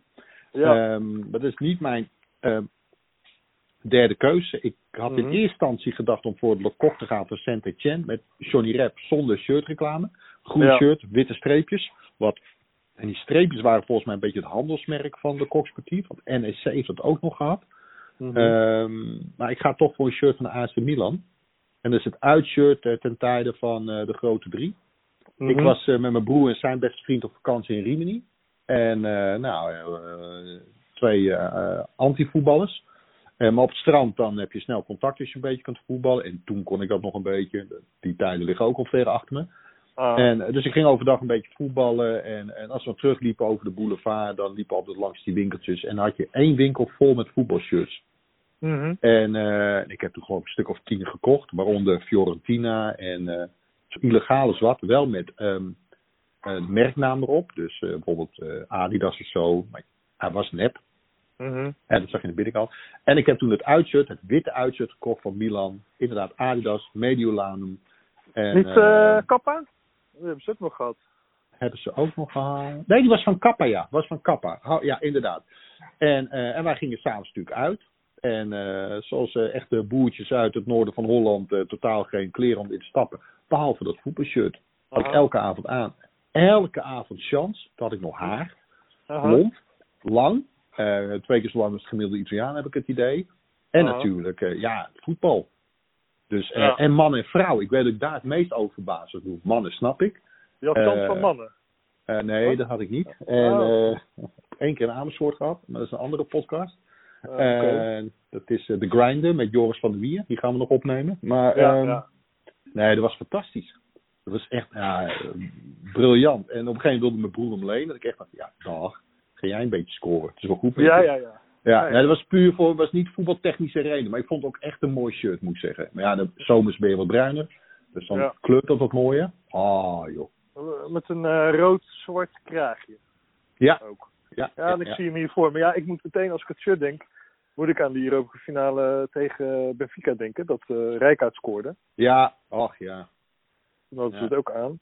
Ja. Ehm, dat is niet mijn derde keuze. Ik had in Mhm. eerste instantie gedacht om voor Le Coq te gaan voor Saint-Etienne met Johnny Rep zonder shirtreclame. Groen Ja. shirt, witte streepjes. Wat, en die streepjes waren volgens mij een beetje het handelsmerk van de Coq Sportief. Want NEC heeft dat ook nog gehad. Mhm. Ehm, maar ik ga toch voor een shirt van de AC Milan. En dat is het uitshirt eh, ten tijde van eh, de grote drie. Ik Mhm. was eh, met mijn broer en zijn beste vriend op vakantie in Rimini. En nou, twee anti-voetballers. Eh, maar op het strand dan heb je snel contact als je een beetje kunt voetballen. En toen kon ik dat nog een beetje. Die tijden liggen ook al ver achter me. Ah. En, eh, dus ik ging overdag een beetje voetballen. En, en als we terugliepen over de boulevard, dan liepen we altijd langs die winkeltjes. En dan had je één winkel vol met voetbalshirts. Mhm. En eh, ik heb toen gewoon een stuk of tien gekocht, waaronder Fiorentina en zo illegale zwart, wel met ehm een merknaam erop. Dus bijvoorbeeld Adidas of zo, maar hij was nep. Mhm. En dat zag je in de binnenkant. En ik heb toen het uitshirt, het witte uitshirt gekocht van Milan. Inderdaad, Adidas, Mediolanum. En, Niet eh, eh Kappa? Dat hebben ze ook nog gehad. hebben ze ook nog gehaald. Nee, die was van Kappa, ja. Was van Kappa. Ja, inderdaad. En, eh, en wij gingen s'avonds natuurlijk uit. En zoals echte boertjes uit het noorden van Holland totaal geen kleren om in te stappen. Behalve dat voetbalshirt. Had ik elke avond aan. Elke avond chance. Toen had ik nog haar. Blond. Lang. Eh, twee keer zo lang als het gemiddelde Italiaan heb ik het idee. En Aha. natuurlijk, eh, ja, voetbal. Dus, eh, Ja. En man en vrouw. Ik weet dat ik daar het meest over verbaasd was. Mannen snap ik. Je had kans van mannen. Nee, Wat? dat had ik niet. En Oh. eh [LAUGHS] één keer in Amersfoort gehad, maar dat is een andere podcast. En dat is eh, The Grinder met Joris van der Wier. Die gaan we nog opnemen. Maar ja, ehm, ja. nee, dat was fantastisch. Dat was echt ja, briljant. En op een gegeven moment wilde mijn broer om leen. Dat ik echt dacht, ja, dag, ga jij een beetje scoren. Het is wel goed ja, ja, ja. Ja, Nee. dat was puur voor, was niet voetbaltechnische reden. Maar ik vond het ook echt een mooi shirt, moet ik zeggen. Maar ja, de zomers ben je wat bruiner. Dus dan Ja. kleurt dat wat mooier. Ah, joh. Eh, Met een eh, rood-zwart kraagje Ja, ook. ja, Ja, en ik zie hem hier voor me. Ja, ik moet meteen als ik het shirt denk, moet ik aan die Europese finale tegen Benfica denken. Dat eh Rijkaard scoorde. Ja, ach ja. Dat het ook aan.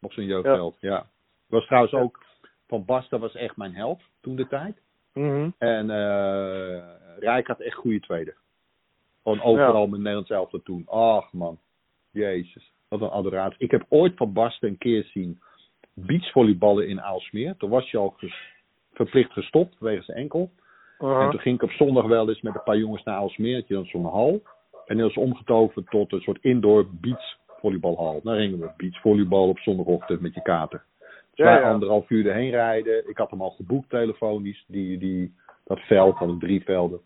Nog zo'n jeugdheld, ja. Was trouwens ook, Van Basten was echt mijn held toen de tijd. Mhm. En eh Rijk had echt goede tweede. Gewoon overal Ja. met Nederlands elftal toen. Ach man, jezus. Wat een adoratie. Ik heb ooit Van Basten een keer zien beachvolleyballen in Aalsmeer. Toen was je al ges- verplicht gestopt wegens zijn enkel. Aha. En toen ging ik op zondag wel eens met een paar jongens naar Aalsmeer. Dan zo'n hal. En dat is omgetoverd tot een soort indoor beachvolleybalhal. Daar gingen we beachvolleybal op zondagochtend met je kater. Ja. anderhalf uur erheen rijden. Ik had hem al geboekt telefonisch. Die, die, dat veld van de drie velden.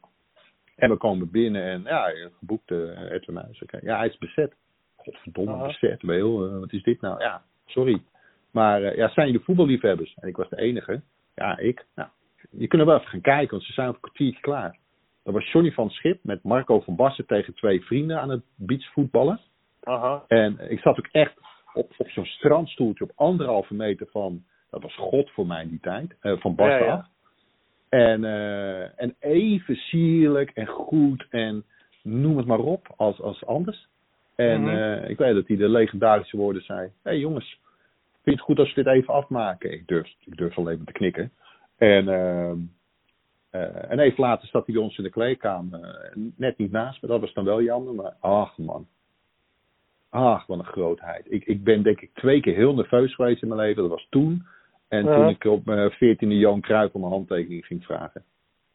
En we komen binnen en ja, geboekt uh, Edwin. Oké. Ja, hij is bezet. Godverdomme, Aha. bezet. Wel, eh, wat is dit nou? Ja, sorry. Maar eh, ja, zijn jullie voetballiefhebbers? En ik was de enige. Ja, ik. Nou, je kunt er wel even gaan kijken, want ze zijn op een kwartiertje klaar. Dat was Johnny van Schip met Marco van Bassen tegen twee vrienden aan het beachvoetballen. Aha. En ik zat ook echt op, op zo'n strandstoeltje op anderhalve meter van Dat was God voor mij in die tijd. eh, van Bas Ja. En, eh, en even sierlijk en goed en noem het maar op als, als anders. En Mhm. eh, ik weet dat hij de legendarische woorden zei. Hé hey jongens, vind je het goed als we dit even afmaken? Ik durf, ik durf alleen maar te knikken. En, en even later zat hij bij ons in de kleedkamer. net niet naast me, dat was dan wel jammer. Maar ach man. Ach, wat een grootheid. Ik, ik ben denk ik twee keer heel nerveus geweest in mijn leven. Dat was toen. En Ja. toen ik op mijn veertiende Johan Cruijff om een handtekening ging vragen.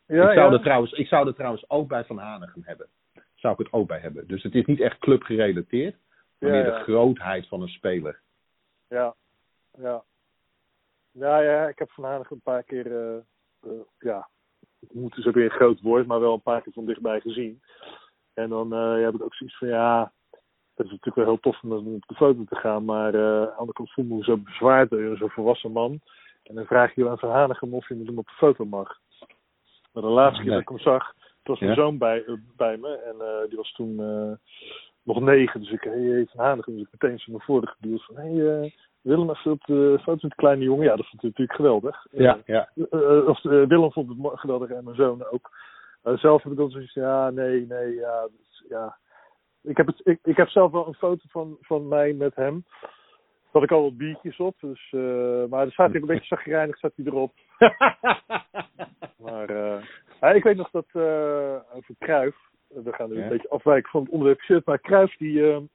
Ja, ik, zou ja. er trouwens, ik zou er trouwens ook bij Van Hanegem hebben. Zou ik het ook bij hebben. Dus het is niet echt clubgerelateerd. Maar Ja, meer de grootheid van een speler. Ja, ja. Ja, ja, ik heb Van Hanegem een paar keer, eh, eh, ja, het moet dus ook weer een groot woord, maar wel een paar keer van dichtbij gezien. En dan eh, heb ik ook zoiets van, ja, het is natuurlijk wel heel tof om op de foto te gaan, maar eh, aan de andere kant voel ik me zo bezwaard door zo'n volwassen man. En dan vraag je aan Van Hanegem of je met hem op de foto mag. Maar de laatste keer dat ik hem zag, was mijn Ja? zoon bij, eh, bij me en eh, die was toen eh, nog negen. Dus ik, hey, Van Hanegem, dus ik meteen zo naar voren geduwd van, hé, hey, eh, Willem even op de foto met de kleine jongen. Ja, dat vond hij natuurlijk geweldig. Ja, ja. Eh, eh, of, eh, Willem vond het geweldig en mijn zoon ook. Eh, zelf heb ik dan zoiets ja, nee, nee, ja. dat is- ja. Ik, heb het, ik, ik heb zelf wel een foto van, van mij met hem. Daar had ik al wat biertjes op. Dus, eh, maar er staat hij een beetje zagrijnig staat hij erop. [LAUGHS] Maar ja, ik weet nog dat eh, over Kruif. We gaan nu Ja. een beetje afwijken van het onderwerp shirt. Maar Kruif die...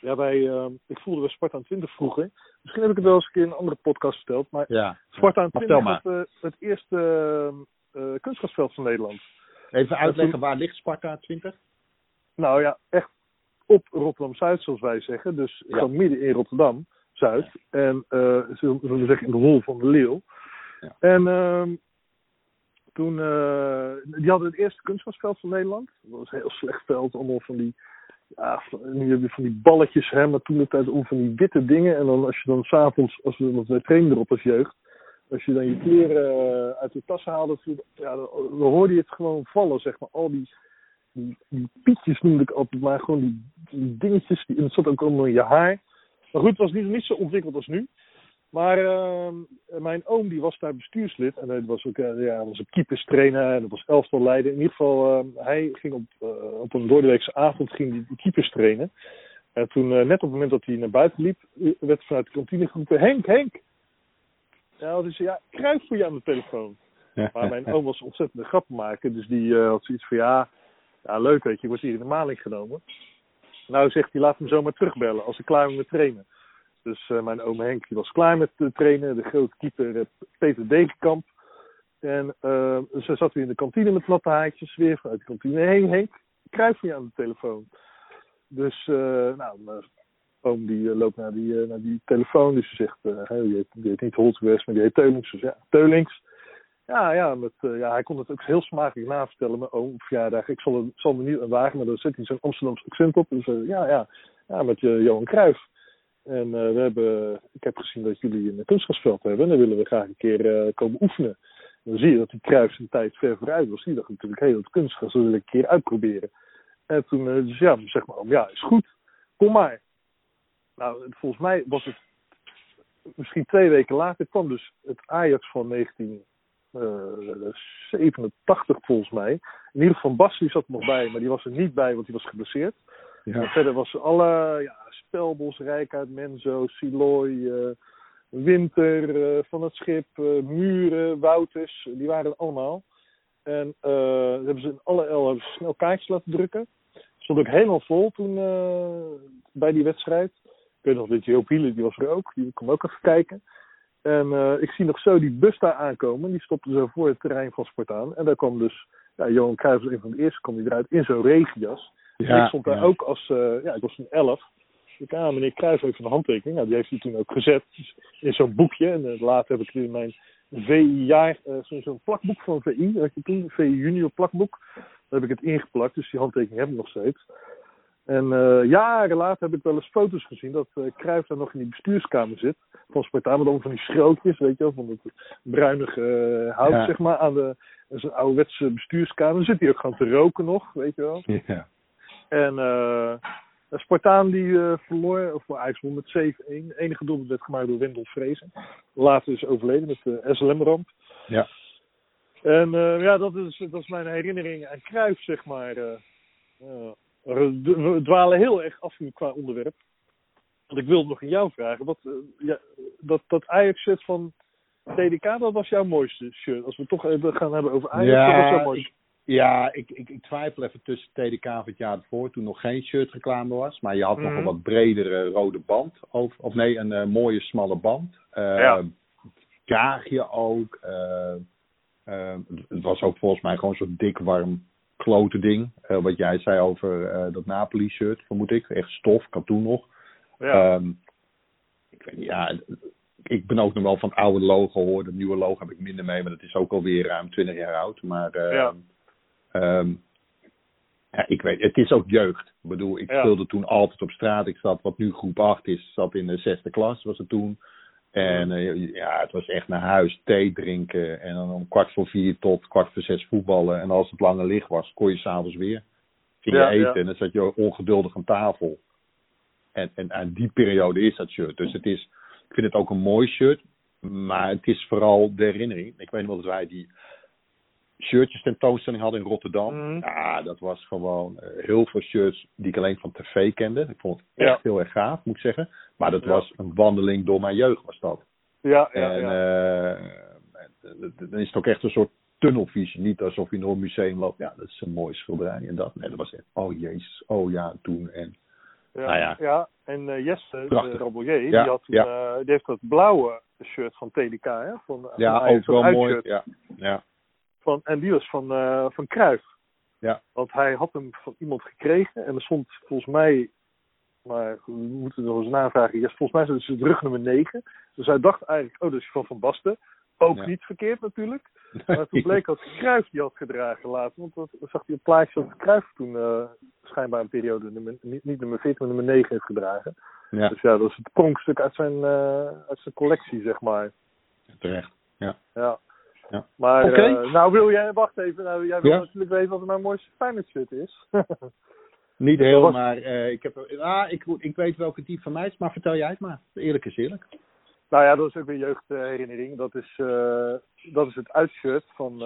ja, wij, eh, ik voelde bij Sparta aan 20 vroeger. Misschien heb ik het wel eens een keer in een andere podcast verteld. Maar ja. Sparta aan Maar 20 vertel had eh, het eerste kunstgrasveld van Nederland. Even uitleggen, waar ligt Sparta 20? Nou ja, echt op Rotterdam-Zuid, zoals wij zeggen. Dus Ja. gewoon midden in Rotterdam-Zuid. En uh, zullen we zeggen in de hol van de leeuw. Ja. En ehm, toen, eh, die hadden het eerste kunstgrasveld van Nederland. Dat was een heel slecht veld, allemaal van die, ja, nu heb je van die balletjes, hè, maar toen de tijd om van die witte dingen. En dan als je dan s'avonds, als we, want wij trainen erop als jeugd. Als je dan je kleren eh, uit de tas haalde, ja, dan, dan hoorde je het gewoon vallen, zeg maar. Al die, die, die pietjes noemde ik altijd, maar gewoon die, die dingetjes, die, en het zat ook allemaal in je haar. Maar goed, het was niet, niet zo ontwikkeld als nu. Maar ehm, mijn oom die was daar bestuurslid en hij was ook eh, ja, was een keeperstrainer en dat was elftal leider. In ieder geval, ehm, hij ging op, eh, op een doordeweekse avond ging die, die keepers trainen. En toen, eh, net op het moment dat hij naar buiten liep, werd vanuit de kantine geroepen, Henk, Henk! Ja, dus ja, kruif voor je aan de telefoon. Maar mijn oom was ontzettend een grappenmaker, dus die had zoiets van ja, ja, leuk weet je, je wordt hier in de maling genomen. Nou zegt hij, laat hem zomaar terugbellen als ik klaar ben met trainen. Dus eh, mijn oom Henk die was klaar met uh, trainen, de grote keeper uh, Peter Degenkamp. En ze zat weer in de kantine met natte haartjes weer vanuit de kantine. Hey, Henk, kruif je aan de telefoon. Dus nou, mijn oom die loopt naar die, naar die telefoon. Dus ze zegt, hey, die, heet, die heet niet Holtwest, maar die heet Teulings. Dus ja, Teulings. Ja, ja, met, uh, ja, hij kon het ook heel smakelijk navertellen, mijn oom op verjaardag. Ik zal, zal me niet aan wagen, maar daar zet hij zo'n Amsterdamse accent op. Dus uh, ja, ja, ja, met uh, Johan Cruijff. En we hebben, ik heb gezien dat jullie een kunstgrasveld hebben. En dan willen we graag een keer komen oefenen. En dan zie je dat die Cruijff zijn tijd ver vooruit was. Die dacht natuurlijk, hé, hey, dat kunstgras dat wil ik een keer uitproberen. En toen, dus ja, zeg maar, ja, is goed. Kom maar. Nou, volgens mij was het misschien twee weken later kwam dus het Ajax van 1987 volgens mij. In ieder geval Bas die zat er nog bij, maar die was er niet bij, want die was geblesseerd. Ja. En verder was alle ja, Spelbos, Rijkaard, Menzo, Siloy, uh, Winter uh, van het Schip, Muren, Wouters, die waren er allemaal. En uh, hebben ze in alle hebben ze snel kaartjes laten drukken. Stond ook helemaal vol toen uh, bij die wedstrijd. Ik weet nog dat Joop Hielen, die was er ook. Die kwam ook even kijken. En uh, ik zie nog zo die bus daar aankomen. Die stopte zo voor het terrein van Spartaan. En daar kwam dus ja, Johan Cruijff, een van de eerste, kwam die eruit in zo'n regenjas. Ja, ik stond daar ja. ook als, uh, ja, ik was een elf. Ik ah, meneer Cruijff heeft een handtekening. Nou, die heeft hij toen ook gezet in zo'n boekje. En uh, later heb ik in mijn VI-jaar, zo'n zo plakboek van VI, weet je toen, VI junior plakboek. Daar heb ik het ingeplakt, dus die handtekening heb ik nog steeds. En uh, jaren later heb ik wel eens foto's gezien dat uh, Cruijff daar nog in die bestuurskamer zit. Van Spartaan, met allemaal van die schrootjes, weet je wel, van het bruinige uh, hout, ja. zeg maar, aan de, zo'n ouderwetse bestuurskamer. Dan zit hij ook gewoon te roken nog, weet je wel. [LAUGHS] Ja. En uh, Spartaan die eh, verloor, of voor Ajax won met 7-1. enige doelpunt werd gemaakt door Wendel Vrezen. Later is overleden met de SLM-ramp. Ja. En eh, ja, dat is, dat is mijn herinnering aan Cruijff, zeg maar. eh. Ja. We we dwalen heel erg af nu qua onderwerp. Want ik wilde nog aan jou vragen. Wat, eh, ja, dat, dat Ajax-shirt van TDK, dat was jouw mooiste shirt. Als we toch even gaan hebben over Ajax, Ja, dat was jouw mooiste. Ja, ik, ik, ik twijfel even tussen TDK van het jaar ervoor, toen nog geen shirtreclame was. Maar je had nog Mhm. een wat bredere rode band. Of, of nee, een eh, mooie smalle band. Eh Ja. Kraagje ook. eh, eh, het was ook volgens mij gewoon zo'n dik warm klote ding. Eh, wat jij zei over eh, dat Napoli shirt, vermoed ik. Echt stof, katoen nog. Ja. Ehm, ik weet niet, ja, ik ben ook nog wel van het oude logo hoor. Dat nieuwe logo heb ik minder mee, maar dat is ook alweer ruim 20 jaar oud. Maar ehm, Ja. ehm, ja, ik weet, het is ook jeugd. Ik bedoel, ik Ja. speelde toen altijd op straat. Ik zat, wat nu groep 8 is, zat in de zesde klas, was het toen. En eh, ja, het was echt naar huis, thee drinken. En dan om kwart voor vier tot kwart voor zes voetballen. En als het lange licht was, kon je s'avonds weer. Ging Ja, je eten ja. en dan zat je ongeduldig aan tafel. En, en aan die periode is dat shirt. Dus het is, ik vind het ook een mooi shirt. Maar het is vooral de herinnering. Ik weet nog wel dat wij die shirtjes tentoonstelling hadden in Rotterdam. Mhm. Ja, dat was gewoon eh, heel veel shirts die ik alleen van tv kende. Ik vond het echt Ja. heel erg gaaf, moet ik zeggen. Maar dat Ja. was een wandeling door mijn jeugd, was dat. Ja, ja, en ja. eh, dan is het ook echt een soort tunnelvisie. Niet alsof je door een museum loopt. Ja, dat is een mooi schilderij en dat. Nee, dat was echt, oh jezus, oh ja, toen. En Ja, Nou ja. ja. en eh, Jesse, de. Rabelier, Ja, die, had ja. die heeft dat blauwe shirt van TDK, hè? Van, ja, ook wel mooi. Ja, ja, Van, en die was van, eh van Cruijff. Ja. Want hij had hem van iemand gekregen en er stond volgens mij, maar we moeten nog eens navragen, yes, volgens mij is het rugnummer 9. Dus hij dacht eigenlijk, oh, dat is van Van Basten. Ook Ja. niet verkeerd natuurlijk. Maar toen bleek dat Cruijff die had gedragen later. Want dat zag hij op plaatje dat Cruijff toen eh, schijnbaar een periode nummer, niet, niet nummer 14, maar nummer 9 heeft gedragen. ja, Dus ja, dat is het pronkstuk uit zijn, eh, uit zijn collectie, zeg maar. terecht. Ja. Ja. Ja. Maar, eh, nou wil jij, wacht even, nou, jij wil Ja. natuurlijk weten wat mijn mooiste Feyenoord shirt is. [LAUGHS] Niet heel, was- maar eh, ik, heb, ah, ik, ik weet welke diep van mij is, maar vertel jij het maar. Eerlijk is eerlijk. nou ja, dat is ook weer jeugdherinnering. Dat is, eh, dat is het uitshirt van,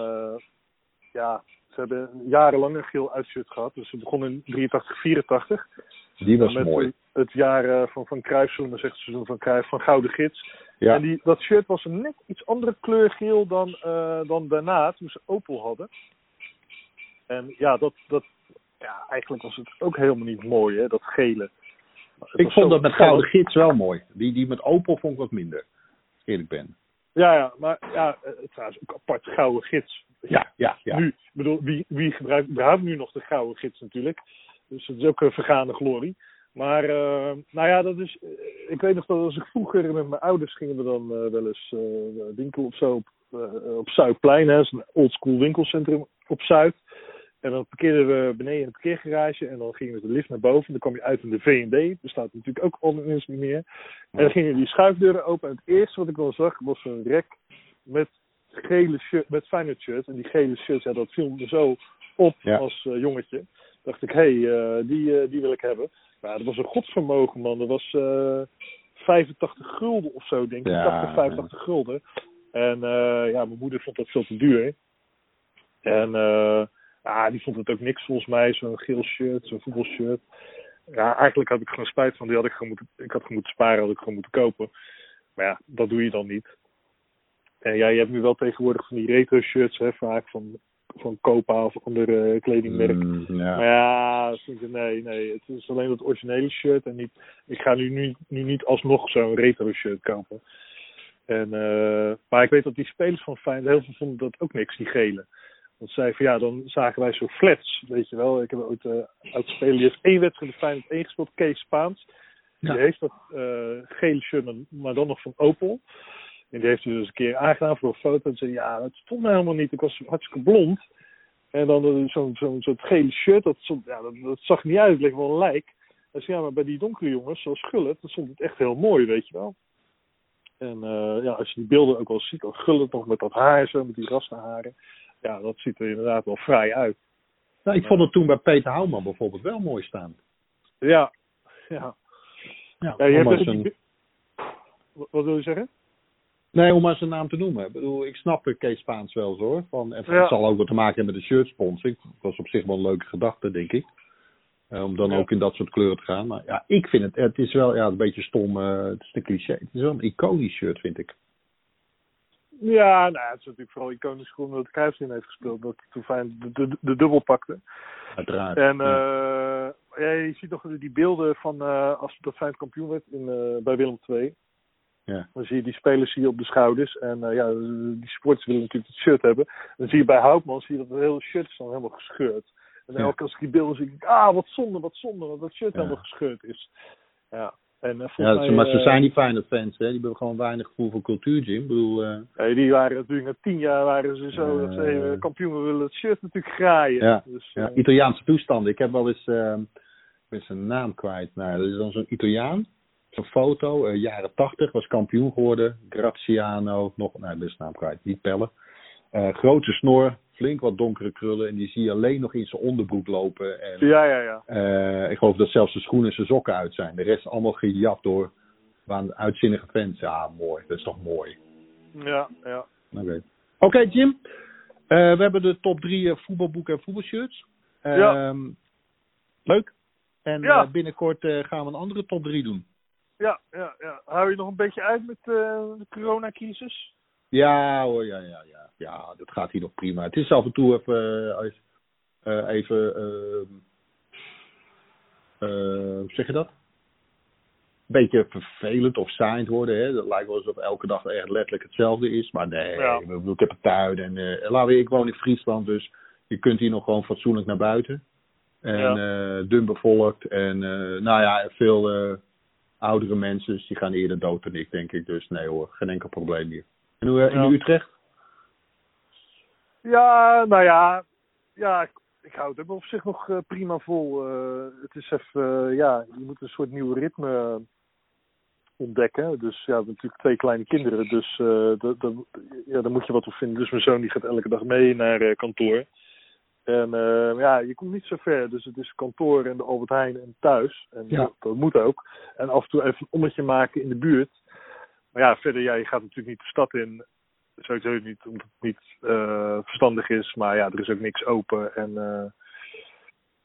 ja, ze hebben jarenlang een geel uitshirt gehad. Dus ze begonnen in 83, 84. Die was met mooi. Het jaar eh, van, van Cruijff, zullen we zeggen, het seizoen van Cruijff, van Gouden Gids. Ja, En die, dat shirt was een net iets andere kleur geel dan, eh, dan daarna, toen ze Opel hadden. En ja, dat, dat, ja, eigenlijk was het ook helemaal niet mooi, hè, dat gele. Ik was vond dat met. Gouden Gids wel mooi. Die, die met Opel vond ik wat minder. Als ik eerlijk ben. Ja, ja, maar ja, eh, trouwens ook apart Gouden Gids. Ja, ja, ja. Nu, bedoel, wie, wie gebruikt überhaupt nu nog de Gouden Gids natuurlijk? Dus het is ook een vergaande glorie. Maar, eh, nou ja, dat is. eh, ik weet nog dat als ik vroeger met mijn ouders gingen we dan eh, wel eens eh winkel of zo op, eh, op Zuidplein, hè, een oldschool winkelcentrum op Zuid. En dan parkeerden we beneden in de parkeergarage en dan gingen we de lift naar boven. En dan kwam je uit in de V&D, bestaat natuurlijk ook al niet meer. En dan gingen die schuifdeuren open. En het eerste wat ik dan zag was een rek met gele shirt, met Feyenoord shirts. En die gele shirts, ja, dat viel me zo op Ja. als jongetje. Dacht ik, hé, hey, eh, die, eh, die wil ik hebben. Maar dat was een godsvermogen, man. Dat was eh 85 gulden of zo, denk ik. Ja, 80, 85 gulden. En eh, ja, mijn moeder vond dat veel te duur. En eh, ja, die vond het ook niks volgens mij, zo'n geel shirt, zo'n voetbalshirt. Ja, eigenlijk had ik gewoon spijt van. Die had ik gewoon moeten, ik had gewoon moeten sparen, had ik gewoon moeten kopen. Maar ja, dat doe je dan niet. En ja, je hebt nu wel tegenwoordig van die retro shirts, hè, vaak van, van Copa of andere kledingmerk. Mm, ja. Maar ja, dat nee, nee. Het is alleen het originele shirt en niet. Ik ga nu, nu, nu niet alsnog zo'n retro shirt kopen. En, eh, maar ik weet dat die spelers van Feyenoord heel veel vonden dat ook niks, die gele. Want zij van ja, dan zagen wij zo flats, weet je wel. Ik heb ooit uh, oud speler, die heeft één wedstrijd bij Feyenoord één gespeeld, Kees Spaans. Ja. Die heeft dat eh, gele shirt, maar dan nog van Opel. En die heeft hij dus een keer aangedaan voor een foto. En zei ja, dat stond mij helemaal niet. Ik was hartstikke blond. En dan uh, zo'n zo soort gele shirt, dat, stond, ja, dat, dat, zag niet uit, het leek wel een lijk. Hij zei, ja, maar bij die donkere jongens, zoals Gullit, dan stond het echt heel mooi, weet je wel. En uh, ja, als je die beelden ook wel ziet, dan Gullit nog met dat haar zo, met die rastenharen. Ja, dat ziet er inderdaad wel vrij uit. Nou, ik vond het toen bij Peter Houwman bijvoorbeeld wel mooi staan. Ja, Ja. Ja, je hebt Wat wil je zeggen? Nee, om maar zijn naam te noemen. Ik bedoel, ik snap Kees Spaans wel zo, hoor. Van, en Ja. Het zal ook wat te maken hebben met de shirt sponsoring. Dat was op zich wel een leuke gedachte, denk ik. Eh, om dan Ja. ook in dat soort kleuren te gaan. Maar ja, ik vind het, het is wel ja, een beetje stom. eh, het is een cliché. Het is wel een iconisch shirt, vind ik. Ja, nou, het is natuurlijk vooral iconisch geworden dat Cruijff in heeft gespeeld. Dat toen fijn de, de, de dubbel pakte. Uiteraard. En Ja. eh ja, je ziet nog die beelden van als dat Feyenoord kampioen werd in, bij Willem II. Ja. Dan zie je die spelers zie je op de schouders. En eh, ja, die sporters willen natuurlijk het shirt hebben. Dan zie je bij Houtman zie je dat het hele shirt is dan helemaal gescheurd. En Ja. elke keer als ik die beelden zie, ik, ah, wat zonde, wat zonde, dat dat shirt Ja. helemaal gescheurd is. Ja. En, uh, Ja, ze- maar ze eh, zijn niet fijne fans, hè? Die hebben gewoon weinig gevoel voor cultuur, Jim. Ik bedoel, eh, Nee, die waren natuurlijk na tien jaar waren ze zo dat ze Eh. eh, kampioen we willen het shirt natuurlijk graaien. Ja, Dus, ja, eh, Italiaanse toestanden. Ik heb wel eens, eh, ik ben zijn naam kwijt. Nou, dat is dan zo'n Italiaan. Zo'n foto, eh, jaren tachtig, was kampioen geworden. Graziano, nog, nou, de naam kwijt, niet pellen. Eh, grote snor, flink wat donkere krullen. En die zie je alleen nog in zijn onderbroek lopen. En, ja, ja, ja. eh, ik geloof dat zelfs zijn schoenen en zijn sokken uit zijn. De rest allemaal gejat door waan uitzinnige fans. Ja, mooi. Dat is toch mooi. Ja, ja. Oké, Oké, Jim. We hebben de top drie voetbalboeken en voetbalshirts. Ja. Ehm, Leuk. En Ja. binnenkort gaan we een andere top drie doen. Ja, ja, ja. Hou je nog een beetje uit met eh, de coronacrisis? Ja hoor, ja, ja, ja. Ja, dat gaat hier nog prima. Het is af en toe even... eh, even... hoe zeg je dat? Beetje vervelend of saaiend worden. Hè? Dat lijkt wel alsof elke dag echt letterlijk hetzelfde is. Maar nee, Ja. ik, bedoel, ik heb een tuin. En laten we, ik woon in Friesland, dus je kunt hier nog gewoon fatsoenlijk naar buiten. En dun bevolkt. En nou ja, veel oudere mensen, dus die gaan eerder dood dan ik, denk ik. Dus nee hoor, geen enkel probleem hier. En hoe eh, in Ja. Utrecht? Ja, nou ja. Ja, ik, ik hou het op zich nog eh, prima vol. Eh, het is even, ja, je moet een soort nieuw ritme ontdekken. Dus ja, we hebben natuurlijk twee kleine kinderen. Dus dat, dat, ja, daar moet je wat op vinden. Dus mijn zoon die gaat elke dag mee naar kantoor. En eh, ja, je komt niet zo ver. Dus het is kantoor en de Albert Heijn en thuis. En Ja. dat, dat moet ook. En af en toe even een ommetje maken in de buurt. Maar ja, verder, ja, je gaat natuurlijk niet de stad in. Sowieso niet omdat het niet eh, verstandig is. Maar ja, er is ook niks open. En eh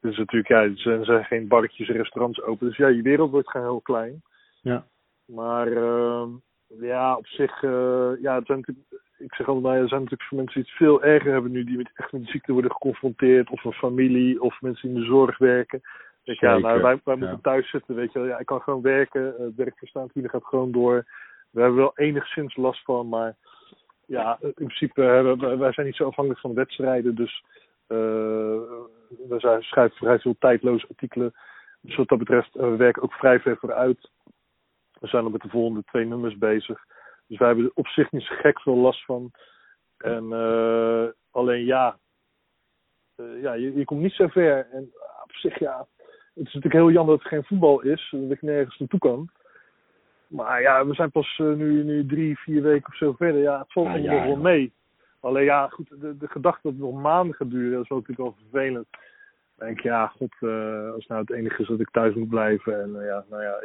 dus natuurlijk, ja, er zijn, zijn geen barretjes en restaurants open. Dus ja, je wereld wordt gewoon heel klein. Ja. Maar ehm, ja, op zich, eh, ja, het zijn natuurlijk, ik zeg altijd, nou, er zijn natuurlijk voor mensen die het veel erger hebben nu, die met, echt met de ziekte worden geconfronteerd, of een familie, of mensen die in de zorg werken. Je, ja, nou, wij, ja. moeten thuis zitten, weet je wel. Ja, ik kan gewoon werken, eh, het werkverstaanswielen gaat gewoon door. We hebben wel enigszins last van, maar ja, in principe hebben wij, zijn niet zo afhankelijk van wedstrijden, dus eh we zijn- schrijven vrij veel tijdloze artikelen. Dus wat dat betreft, eh, we werken ook vrij ver vooruit. We zijn al met de volgende twee nummers bezig. Dus wij hebben er op zich niet zo gek veel last van. En eh, alleen ja, eh, ja je, je komt niet zo ver. En op zich ja, het is natuurlijk heel jammer dat er geen voetbal is. Dat ik nergens naartoe kan. Maar ja, we zijn pas eh, nu, nu drie, vier weken of zo verder. Ja, het valt Ah, ja, nog wel mee. Alleen ja, goed, de, de gedachte dat het nog maanden gaat duren, dat is wel natuurlijk wel vervelend. Dan denk ik, ja, god, eh, als nou het enige is dat ik thuis moet blijven. En eh, ja, nou ja,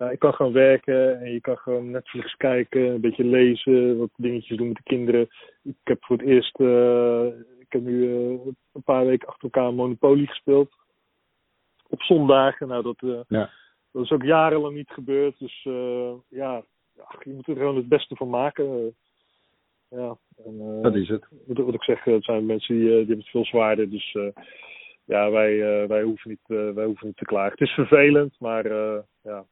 nou, ik kan gewoon werken en je kan gewoon Netflix kijken, een beetje lezen, wat dingetjes doen met de kinderen. Ik heb voor het eerst, eh, ik heb nu eh, een paar weken achter elkaar Monopoly gespeeld. Op zondagen, nou dat, eh, Ja. dat is ook jarenlang niet gebeurd. Dus eh, ja, je moet er gewoon het beste van maken. Eh, ja, en, eh, Dat is het. wat, wat ik zeg, het zijn mensen die, eh, die hebben het veel zwaarder. Dus eh, ja, wij, eh, wij, hoeven niet, eh, wij hoeven niet te klagen. Het is vervelend, maar eh, ja.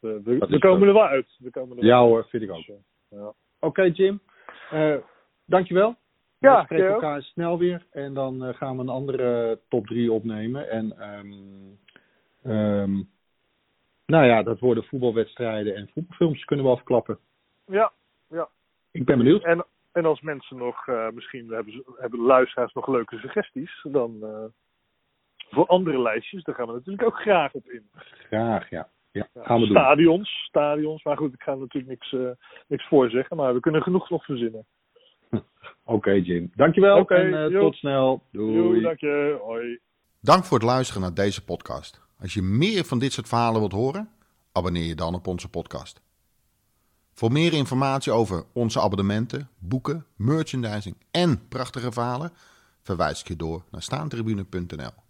We, we, we komen er wel uit. We komen er Ja wel hoor, uit. vind ik ook. Dus, eh, ja. Oké Jim, Eh dankjewel. Ja, we spreken elkaar snel weer en dan eh, gaan we een andere top 3 opnemen. En ehm, ehm, nou ja, dat worden voetbalwedstrijden en voetbalfilms kunnen we afklappen. ja, ja. Ik ben benieuwd. En, en als mensen nog, eh, misschien hebben, ze, hebben de luisteraars nog leuke suggesties, dan eh, voor andere lijstjes, daar gaan we natuurlijk ook graag op in. Graag, ja. Ja, Ja, gaan we doen. stadions, stadions. Maar goed, ik ga er natuurlijk niks, eh niks voor zeggen, maar we kunnen genoeg nog verzinnen. [LAUGHS] Oké Jim, dankjewel Oké, en eh, tot snel. Doei. Dank je. Hoi. Dank voor het luisteren naar deze podcast. Als je meer van dit soort verhalen wilt horen, abonneer je dan op onze podcast. Voor meer informatie over onze abonnementen, boeken, merchandising en prachtige verhalen, verwijs ik je door naar staantribune.nl.